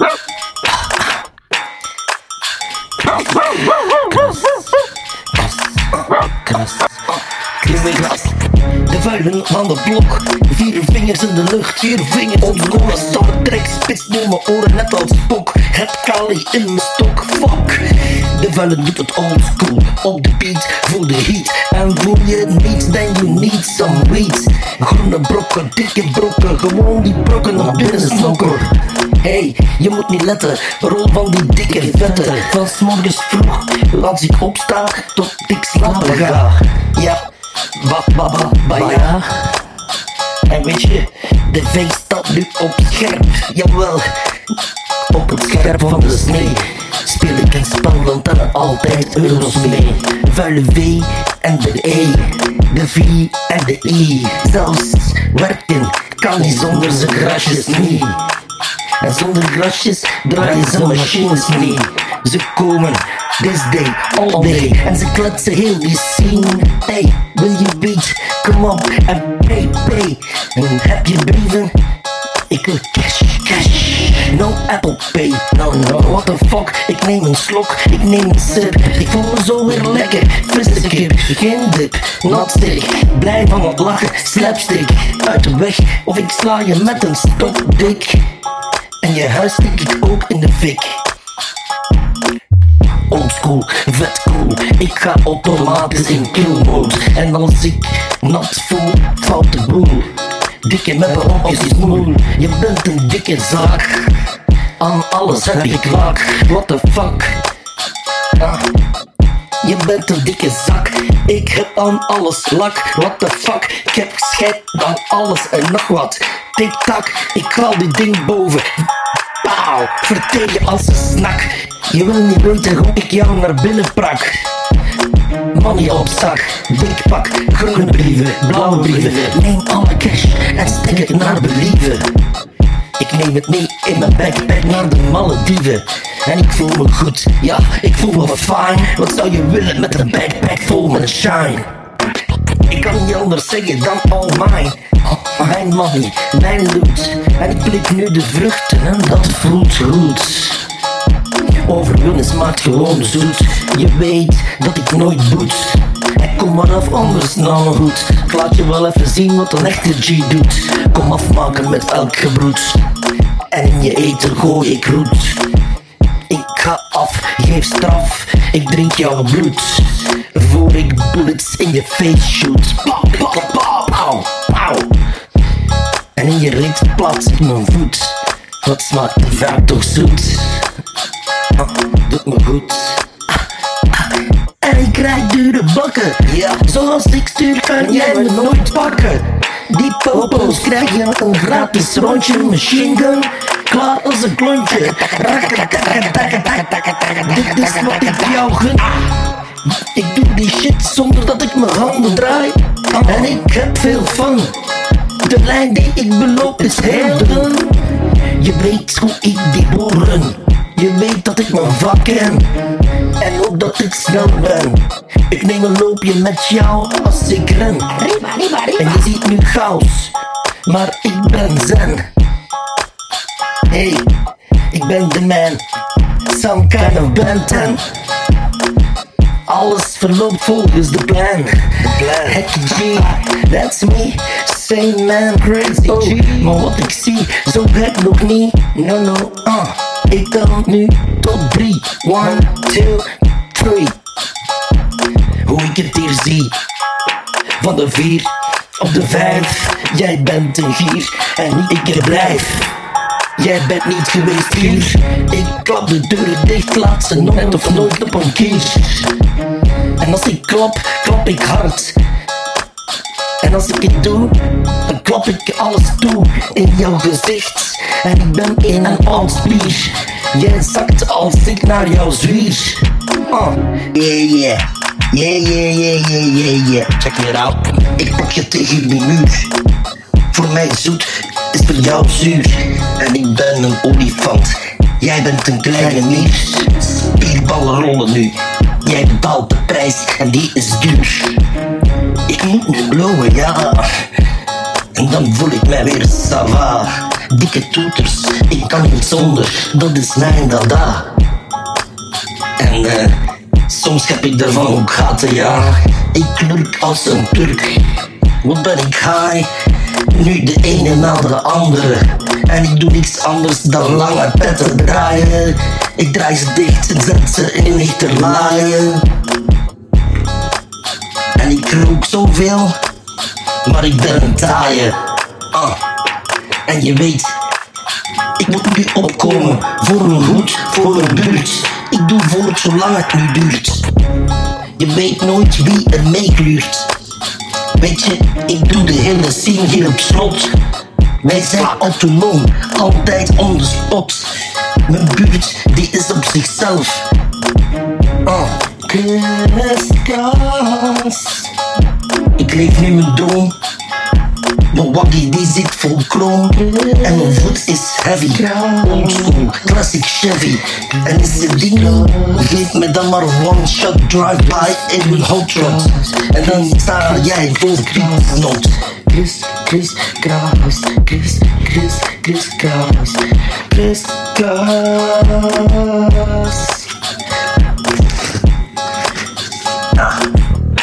De vuilen van de blok. Vier vingers in de lucht. Vier vingers lucht. Als dat trek spits door mijn oren net als spok. Het kali in mijn stok. Fuck. De vuilen doet het old school. Op de beat. Voel de heat. En voel je niets, then you need some weed. Groene brokken, dikke brokken. Gewoon die brokken naar binnen snokker. Hey, je moet niet letten, rol van die dikke vetten. Van morgens vroeg, als ik opsta, tot ik slapen ga. Ja, ba ba ba ba ja. En weet je, de feest staat nu op scherp, jawel. Op het scherp van de snee speel ik een spel, dan tellen altijd euro's mee. Vuile V en de E, de V en de I. Zelfs werken kan niet zonder zijn grasjes niet. En zonder grasjes draaien ze machines niet. Ze komen this day, all day. En ze kletsen heel die scene. Hey, wil je beat? Kom op en pay, pay. En heb je brieven? Ik wil cash, cash. No Apple Pay, no, no. What the fuck? Ik neem een slok, ik neem een sip. Ik voel me zo weer lekker. Frisse kip, geen dip, not stick. Blij van het lachen, slapstick. Uit de weg, of ik sla je met een stokdik. En je huis stik ik ook in de fik. Oldschool, vet cool. Ik ga automatisch in kill mode. En als ik nat voel, valt de boel. Dikke meppen op je smoel. Je bent een dikke zaak. Aan alles heb je klaak. What the fuck? Ah. Je bent een dikke zak, ik heb aan alles lak. What the fuck, ik heb scheid aan alles en nog wat. Tik-tak, ik haal dit ding boven. Pauw, vertel je als een snak. Je wil niet weten hoe ik jou naar binnen prak. Money op zak, dik pak, groene brieven, blauwe brieven. Neem alle cash en stek het naar believen. Ik neem het mee in mijn backpack naar de Malediven. En ik voel me goed, ja, ik voel me fine. Wat zou je willen met een backpack vol met shine? Ik kan niet anders zeggen dan all mine. Mijn money, mijn loot. En ik blik nu de vruchten en dat voelt goed. Overwinnen smaakt gewoon zoet. Je weet dat ik nooit boet. En kom maar af anders nou goed. Laat je wel even zien wat een echte G doet. Kom afmaken met elk gebroed. En je eten gooi ik roet. Ik ga af, geef straf. Ik drink jouw bloed. Voor ik bullets in je face shoot. Pauw, pauw, pauw. En in je reet plaats ik mijn voet. Wat smaakt de vaak toch zoet? Ah, doet me goed. En ik krijg dure bakken. Ja, zoals ik stuur kan jij me nooit pakken. Die popo's krijg je een gratis rondje machine gun. Klaar als een klontje. Dit is wat ik jou gun. Ik doe die shit zonder dat ik mijn handen draai. En ik heb veel fun. De lijn die ik beloop is heel dun. Je weet hoe ik die run. Je weet dat ik mijn vak ken. En ook dat ik snel ben. Ik neem een loopje met jou als ik ren. En je ziet nu chaos. Maar ik ben zen. Hey, ik ben de man. Some kind of Ben 10. Alles verloopt volgens de plan. Hacky G, that's me. Same man, crazy G. Maar wat ik zie, zo gek nog niet. No, no, uh. Ik tel nu tot drie. One, two, three. Hoe ik het hier zie. Van de vier op de vijf. Jij bent een gier en ik er blijf. Jij bent niet geweest hier. Ik klap de deuren dicht, laat ze nooit of nooit op een kier. En als ik klap, klap ik hard. En als ik het doe, dan klap ik alles toe in jouw gezicht. En ik ben in een oud spier. Jij zakt als ik naar jou zwier. Oh, yeah, yeah. Yeah, yeah, yeah, yeah, yeah, yeah. Check it out. Ik pak je tegen die muur. Voor mij zoet is voor jou zuur. En ik ben een olifant. Jij bent een kleine mier. Spierballen rollen nu. Jij betaalt de prijs en die is duur. Ik moet nu blowen, ja. En dan voel ik mij weer sava. dikke toeters. Ik kan niet zonder, dat is mijn dada. En eh, soms heb ik ervan ook gaten, ja. Ik knurk als een Turk. Wat ben ik high? Nu de ene na de andere. En ik doe niks anders dan lange petten draaien. Ik draai ze dicht en zet ze in lichterlaaien. Ik rook zoveel, maar ik ben een taaie. Ah. En je weet, ik moet nu opkomen voor een hoed, voor een buurt. Ik doe voort zolang het nu duurt. Je weet nooit wie er meekluurt. Weet je, ik doe de hele scene hier op slot. Wij zijn autonoom, altijd on the. Mijn buurt, die is op zichzelf. Oh, kriskras. Ik leef nu mijn droom. Mijn waggie die zit vol krom. En mijn voet is heavy. Old school, classic Chevy. En is het ding, geef me dan maar one shot drive-by in een hot. En dan sta jij vol kriesnoot. Chris, Chris, Kras, Chris, Chris, Chris, Kras, Chris, Kras.